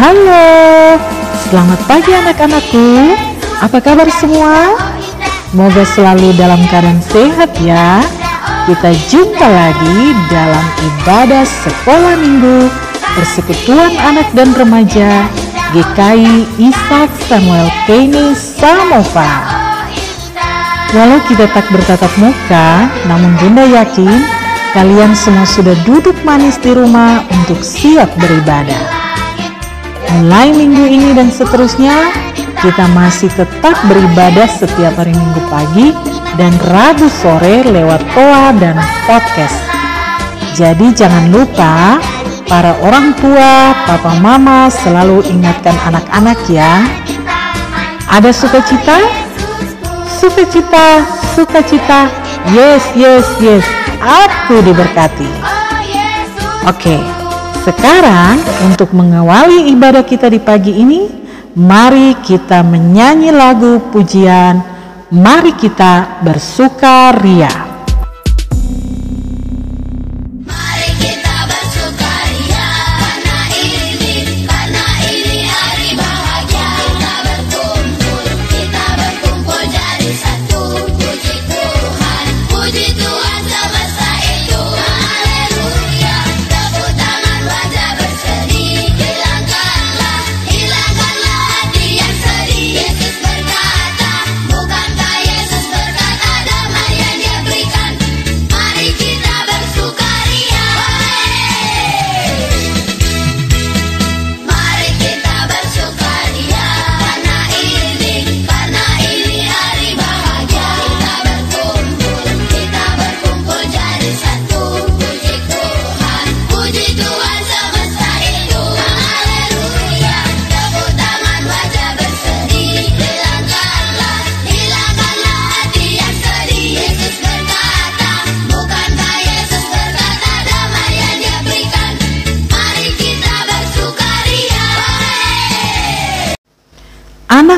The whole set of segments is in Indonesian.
Halo, selamat pagi anak-anakku. Apa kabar semua? Semoga selalu dalam keadaan sehat ya. Kita jumpa lagi dalam ibadah sekolah minggu Persekutuan Anak dan Remaja GKI Ishak Samuel Kene Samova. Walau kita tak bertatap muka, namun Bunda yakin kalian semua sudah duduk manis di rumah untuk siap beribadah. Mulai minggu ini dan seterusnya, kita masih tetap beribadah setiap hari minggu pagi dan rabu sore lewat toa dan podcast. Jadi jangan lupa para orang tua, papa mama selalu ingatkan anak-anak ya. Ada sukacita? Sukacita, sukacita. Yes, yes, yes. Aku diberkati. Oke. Okay. Sekarang untuk mengawali ibadah kita di pagi ini, mari kita menyanyi lagu pujian, mari kita bersukaria.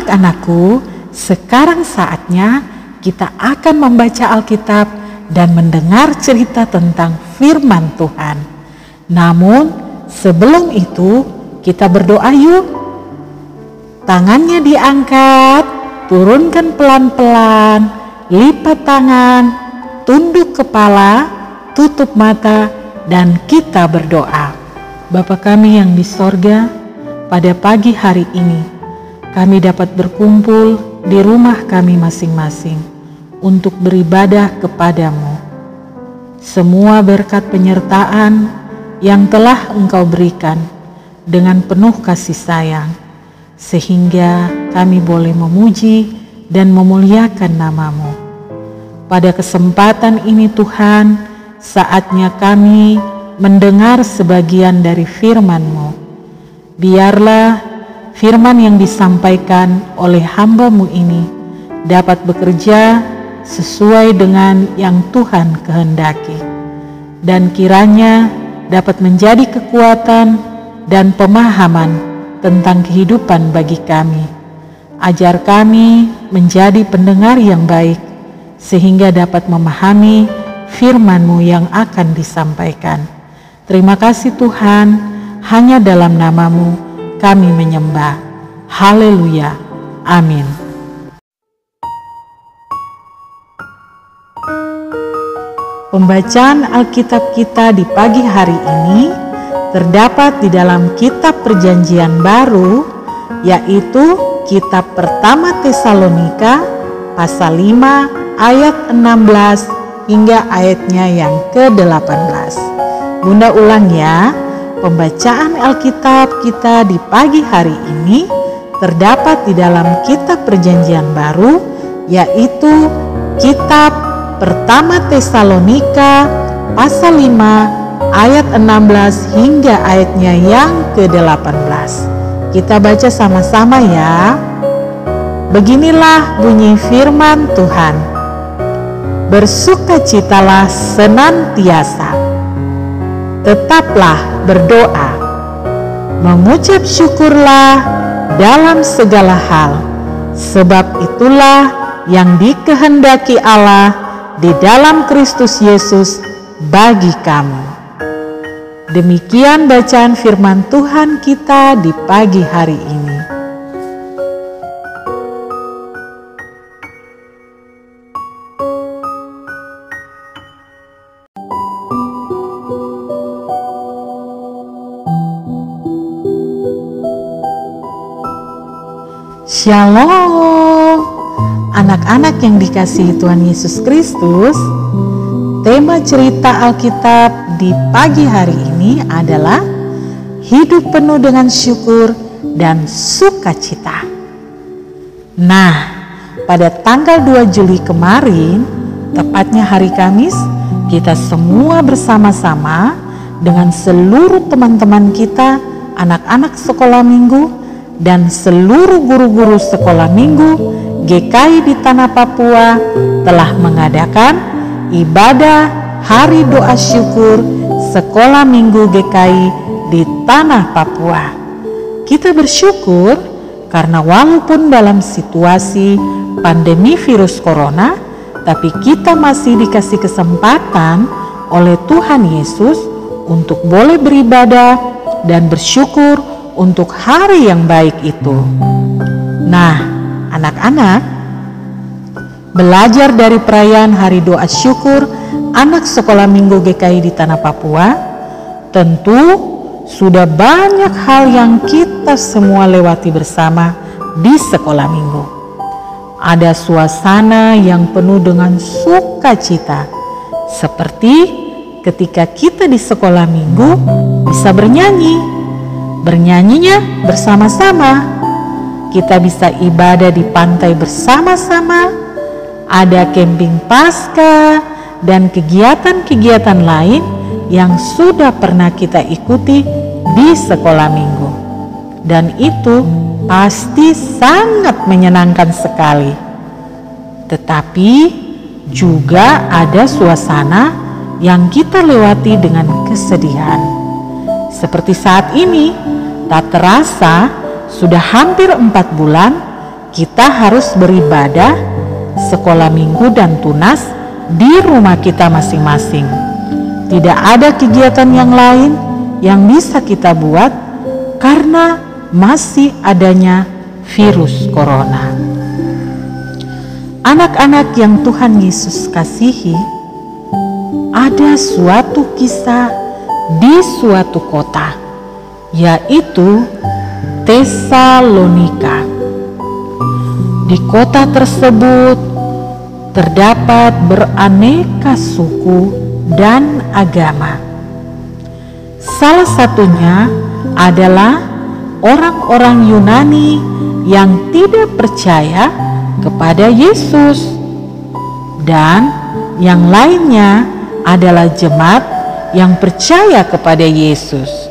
Anak-anakku, sekarang saatnya kita akan membaca Alkitab dan mendengar cerita tentang firman Tuhan. Namun, sebelum itu kita berdoa yuk. Tangannya diangkat, turunkan pelan-pelan, lipat tangan, tunduk kepala, tutup mata, dan kita berdoa. Bapa kami yang di sorga, pada pagi hari ini, kami dapat berkumpul di rumah kami masing-masing untuk beribadah kepadamu. Semua berkat penyertaan yang telah Engkau berikan dengan penuh kasih sayang, sehingga kami boleh memuji dan memuliakan namamu. Pada kesempatan ini Tuhan, saatnya kami mendengar sebagian dari firman-Mu. Biarlah firman yang disampaikan oleh hambamu ini dapat bekerja sesuai dengan yang Tuhan kehendaki dan kiranya dapat menjadi kekuatan dan pemahaman tentang kehidupan bagi kami. Ajar kami menjadi pendengar yang baik sehingga dapat memahami firman-Mu yang akan disampaikan. Terima kasih Tuhan, hanya dalam namamu kami menyembah. Haleluya. Amin. Pembacaan Alkitab kita di pagi hari ini terdapat di dalam kitab Perjanjian Baru, yaitu kitab pertama Tesalonika pasal 5 ayat 16 hingga ayatnya yang ke-18. Bunda ulang ya. Pembacaan Alkitab kita di pagi hari ini terdapat di dalam Kitab Perjanjian Baru, yaitu Kitab Pertama Tesalonika pasal 5 ayat 16 hingga ayatnya yang ke-18. Kita baca sama-sama ya. Beginilah bunyi firman Tuhan. Bersukacitalah senantiasa. Tetaplah berdoa, mengucap syukurlah dalam segala hal, sebab itulah yang dikehendaki Allah di dalam Kristus Yesus bagi kamu. Demikian bacaan firman Tuhan kita di pagi hari ini. Shalom, anak-anak yang dikasihi Tuhan Yesus Kristus. Tema cerita Alkitab di pagi hari ini adalah hidup penuh dengan syukur dan sukacita. Nah, pada tanggal 2 Juli kemarin, tepatnya hari Kamis, kita semua bersama-sama dengan seluruh teman-teman kita, anak-anak sekolah minggu, dan seluruh guru-guru sekolah minggu GKI di Tanah Papua telah mengadakan ibadah Hari Doa Syukur Sekolah Minggu GKI di Tanah Papua. Kita bersyukur karena walaupun dalam situasi pandemi virus corona, tapi kita masih dikasih kesempatan oleh Tuhan Yesus untuk boleh beribadah dan bersyukur untuk hari yang baik itu. Nah, anak-anak, belajar dari perayaan Hari Doa Syukur anak sekolah Minggu GKI di Tanah Papua, tentu sudah banyak hal yang kita semua lewati bersama di sekolah Minggu. Ada suasana yang penuh dengan sukacita, seperti ketika kita di sekolah Minggu bisa bernyanyi bernyanyinya bersama-sama. Kita bisa ibadah di pantai bersama-sama, ada camping pasca, dan kegiatan-kegiatan lain yang sudah pernah kita ikuti di sekolah minggu. Dan itu pasti sangat menyenangkan sekali. Tetapi juga ada suasana yang kita lewati dengan kesedihan. Seperti saat ini, Tak terasa sudah hampir empat bulan kita harus beribadah sekolah minggu dan tunas di rumah kita masing-masing. Tidak ada kegiatan yang lain yang bisa kita buat karena masih adanya virus corona. Anak-anak yang Tuhan Yesus kasihi, ada suatu kisah di suatu kota yaitu Tesalonika. Di kota tersebut terdapat beraneka suku dan agama. Salah satunya adalah orang-orang Yunani yang tidak percaya kepada Yesus, dan yang lainnya adalah jemaat yang percaya kepada Yesus.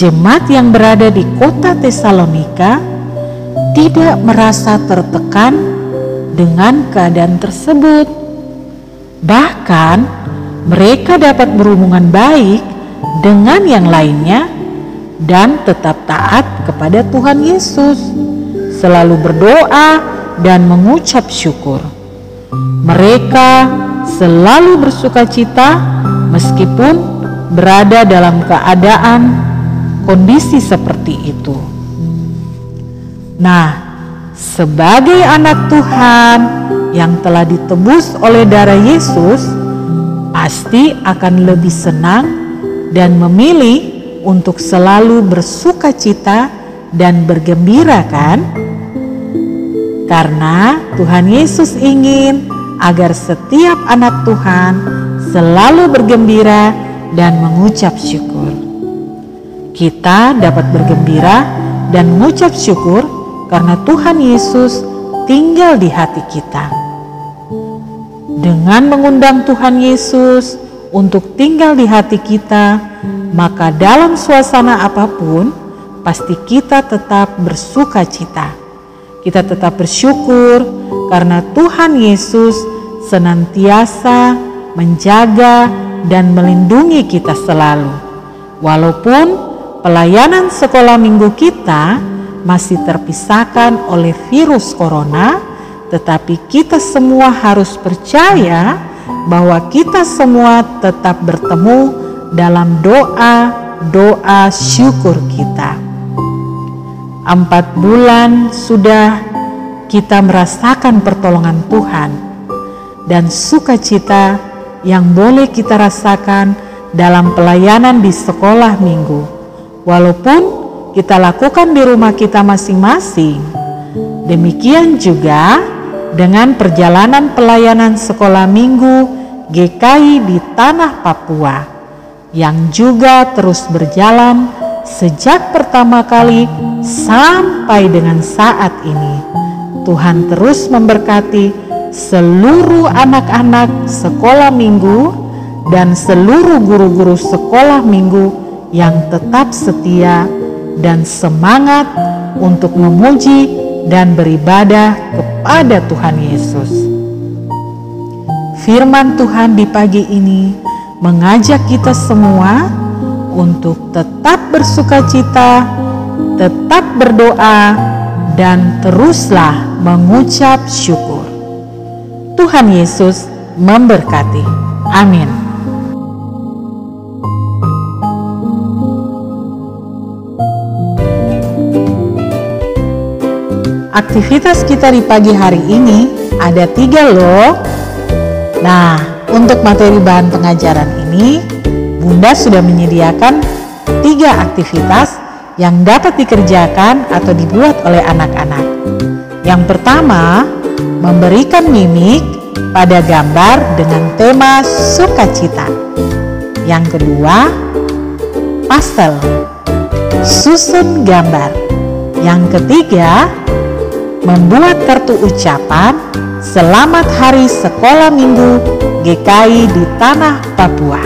Jemaat yang berada di kota Tesalonika tidak merasa tertekan dengan keadaan tersebut. Bahkan mereka dapat berhubungan baik dengan yang lainnya dan tetap taat kepada Tuhan Yesus, selalu berdoa dan mengucap syukur. Mereka selalu bersuka cita meskipun berada dalam keadaan kondisi seperti itu. Nah, sebagai anak Tuhan yang telah ditebus oleh darah Yesus, pasti akan lebih senang dan memilih untuk selalu bersuka cita dan bergembira kan? Karena Tuhan Yesus ingin agar setiap anak Tuhan selalu bergembira dan mengucap syukur. Kita dapat bergembira dan mengucap syukur karena Tuhan Yesus tinggal di hati kita. Dengan mengundang Tuhan Yesus untuk tinggal di hati kita, maka dalam suasana apa pun, pasti kita tetap bersuka cita. Kita tetap bersyukur karena Tuhan Yesus senantiasa menjaga dan melindungi kita selalu. Walaupun pelayanan sekolah minggu kita masih terpisahkan oleh virus corona, tetapi kita semua harus percaya bahwa kita semua tetap bertemu dalam doa-doa syukur kita. Empat bulan sudah kita merasakan pertolongan Tuhan dan sukacita yang boleh kita rasakan dalam pelayanan di sekolah minggu. Walaupun kita lakukan di rumah kita masing-masing, demikian juga dengan perjalanan pelayanan sekolah minggu GKI di tanah Papua yang juga terus berjalan sejak pertama kali sampai dengan saat ini. Tuhan terus memberkati seluruh anak-anak sekolah minggu dan seluruh guru-guru sekolah minggu yang tetap setia dan semangat untuk memuji dan beribadah kepada Tuhan Yesus. Firman Tuhan di pagi ini mengajak kita semua untuk tetap bersuka cita, tetap berdoa, dan teruslah mengucap syukur. Tuhan Yesus memberkati. Amin. Aktivitas kita di pagi hari ini ada tiga loh. Nah, untuk materi bahan pengajaran ini, Bunda sudah menyediakan tiga aktivitas yang dapat dikerjakan atau dibuat oleh anak-anak. Yang pertama, memberikan mimik pada gambar dengan tema sukacita. Yang kedua, pastel, susun gambar. Yang ketiga, membuat kartu ucapan Selamat Hari Sekolah Minggu GKI di Tanah Papua.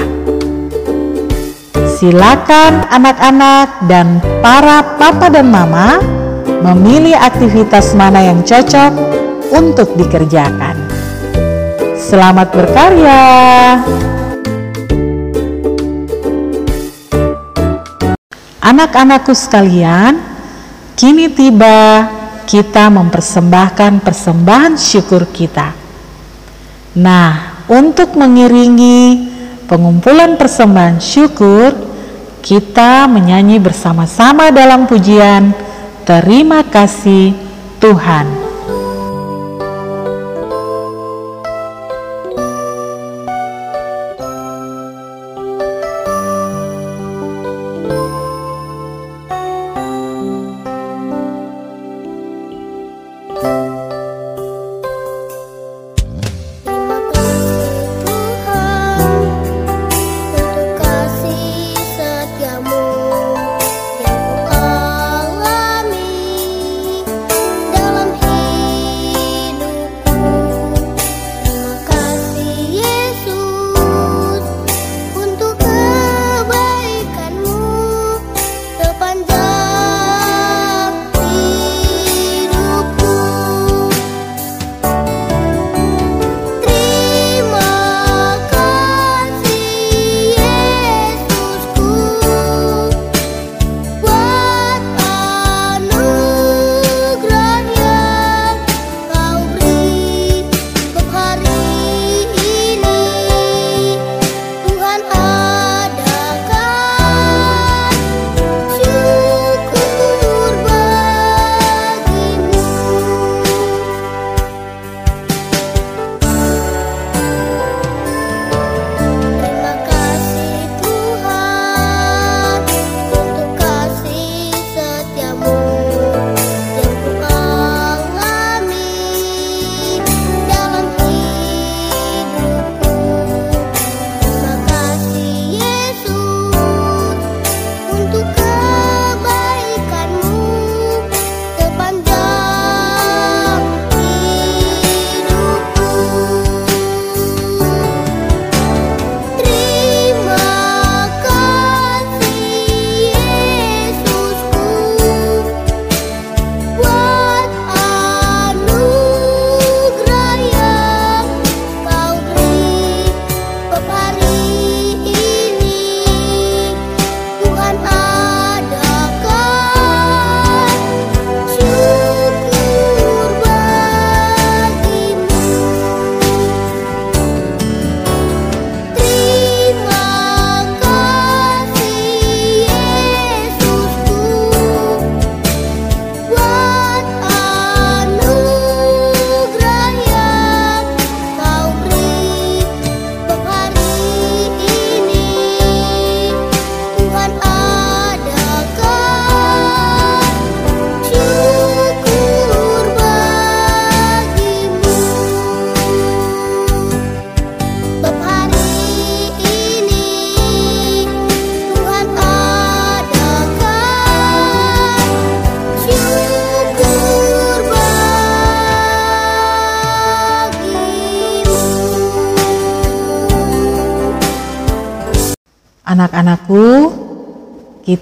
Silakan anak-anak dan para papa dan mama memilih aktivitas mana yang cocok untuk dikerjakan. Selamat berkarya. Anak-anakku sekalian, kini tiba kita mempersembahkan persembahan syukur kita. Nah, untuk mengiringi pengumpulan persembahan syukur, kita menyanyi bersama-sama dalam pujian Terima kasih Tuhan.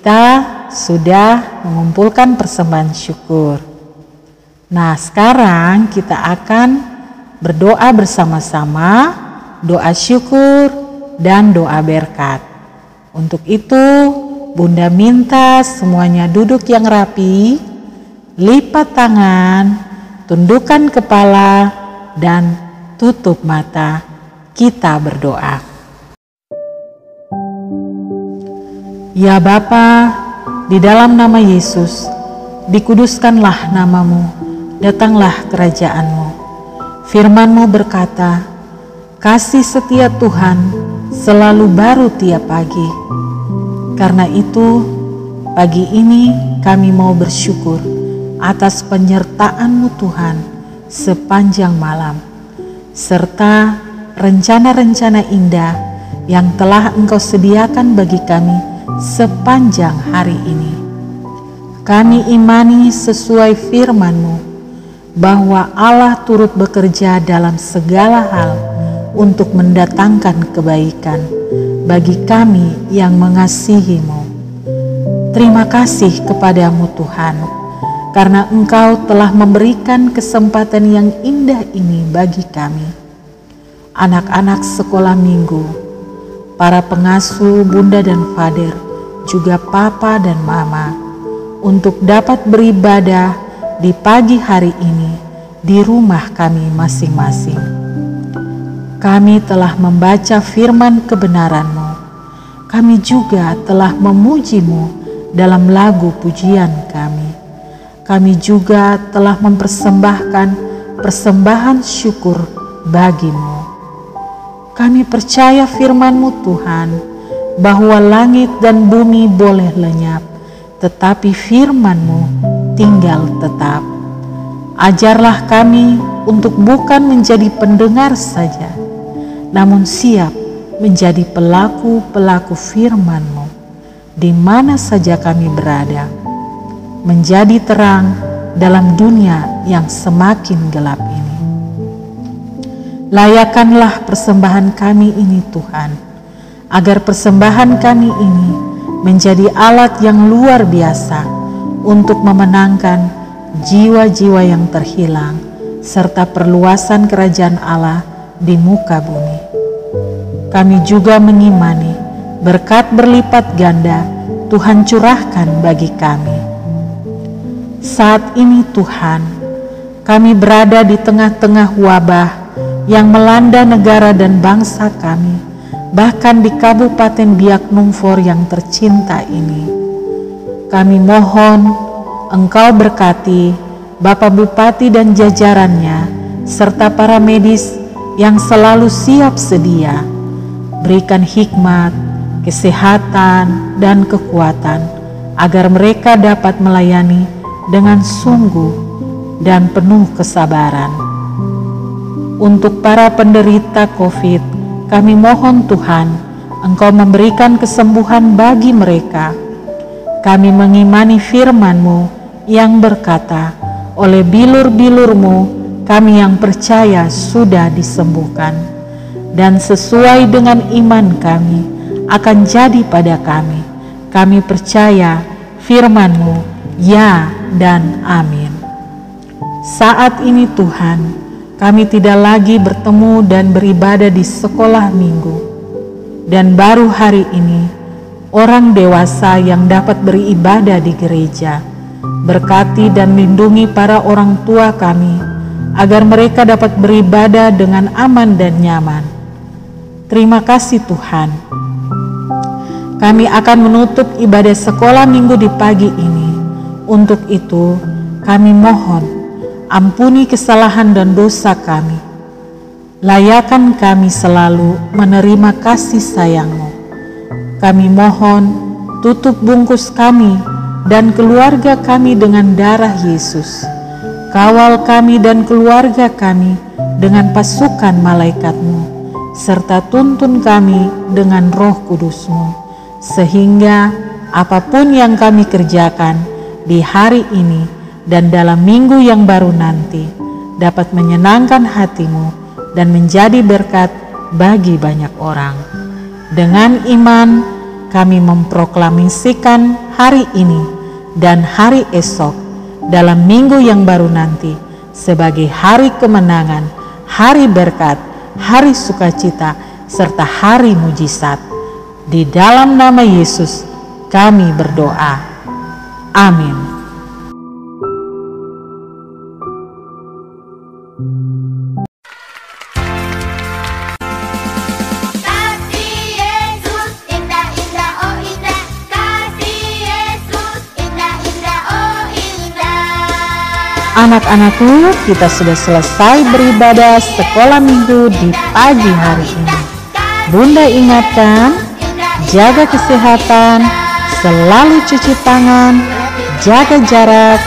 Kita sudah mengumpulkan persembahan syukur. Nah, sekarang kita akan berdoa bersama-sama, doa syukur dan doa berkat. Untuk itu, Bunda minta semuanya duduk yang rapi, lipat tangan, tundukkan kepala, dan tutup mata. Kita berdoa. Ya Bapa, di dalam nama Yesus, dikuduskanlah namamu, datanglah kerajaanmu. Firmanmu berkata, kasih setia Tuhan selalu baru tiap pagi. Karena itu, pagi ini kami mau bersyukur atas penyertaanmu Tuhan sepanjang malam, serta rencana-rencana indah yang telah Engkau sediakan bagi kami sepanjang hari ini. Kami imani sesuai firman-Mu bahwa Allah turut bekerja dalam segala hal untuk mendatangkan kebaikan bagi kami yang mengasihi-Mu. Terima kasih kepadamu Tuhan, karena Engkau telah memberikan kesempatan yang indah ini bagi kami. Anak-anak sekolah minggu, para pengasuh, bunda dan fader, juga papa dan mama untuk dapat beribadah di pagi hari ini di rumah kami masing-masing. Kami telah membaca firman kebenaran-Mu. Kami juga telah memuji-Mu dalam lagu pujian kami. Kami juga telah mempersembahkan persembahan syukur bagimu. Kami percaya firman-Mu Tuhan, bahwa langit dan bumi boleh lenyap, tetapi firman-Mu tinggal tetap. Ajarlah kami untuk bukan menjadi pendengar saja, namun siap menjadi pelaku-pelaku firman-Mu di mana saja kami berada, menjadi terang dalam dunia yang semakin gelap ini. Layakanlah persembahan kami ini Tuhan, agar persembahan kami ini menjadi alat yang luar biasa untuk memenangkan jiwa-jiwa yang terhilang serta perluasan kerajaan Allah di muka bumi. Kami juga mengimani berkat berlipat ganda Tuhan curahkan bagi kami. Saat ini Tuhan, kami berada di tengah-tengah wabah yang melanda negara dan bangsa kami bahkan di Kabupaten Biak Numfor yang tercinta ini. Kami mohon Engkau berkati Bapak Bupati dan jajarannya, serta para medis yang selalu siap sedia. Berikan hikmat, kesehatan, dan kekuatan agar mereka dapat melayani dengan sungguh dan penuh kesabaran. Untuk para penderita COVID, kami mohon Tuhan, Engkau memberikan kesembuhan bagi mereka. Kami mengimani firman-Mu yang berkata, oleh bilur-bilurmu kami yang percaya sudah disembuhkan. Dan sesuai dengan iman kami akan jadi pada kami. Kami percaya firman-Mu, ya dan amin. Saat ini Tuhan, kami tidak lagi bertemu dan beribadah di sekolah minggu. Dan baru hari ini, orang dewasa yang dapat beribadah di gereja, berkati dan lindungi para orang tua kami, agar mereka dapat beribadah dengan aman dan nyaman. Terima kasih Tuhan. Kami akan menutup ibadah sekolah minggu di pagi ini. Untuk itu, kami mohon ampuni kesalahan dan dosa kami. Layakan kami selalu menerima kasih sayangmu. Kami mohon tutup bungkus kami dan keluarga kami dengan darah Yesus. Kawal kami dan keluarga kami dengan pasukan malaikatmu, serta tuntun kami dengan roh kudusmu, sehingga apa pun yang kami kerjakan di hari ini, dan dalam minggu yang baru nanti dapat menyenangkan hatimu dan menjadi berkat bagi banyak orang. Dengan iman, kami memproklamasikan hari ini dan hari esok dalam minggu yang baru nanti sebagai hari kemenangan, hari berkat, hari sukacita, serta hari mujizat. Di dalam nama Yesus kami berdoa. Amin. Anak-anakku, kita sudah selesai beribadah sekolah minggu di pagi hari ini. Bunda ingatkan, jaga kesehatan, selalu cuci tangan, jaga jarak,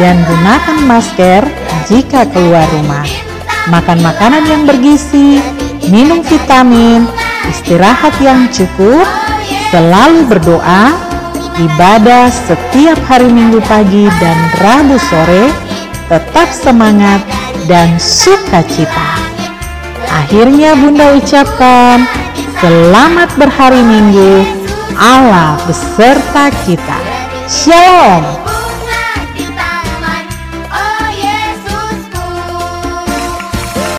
dan gunakan masker jika keluar rumah. Makan makanan yang bergizi, minum vitamin, istirahat yang cukup, selalu berdoa, ibadah setiap hari minggu pagi dan rabu sore, tetap semangat dan sukacita. Akhirnya Bunda ucapkan, selamat berhari Minggu, Allah beserta kita. Shalom.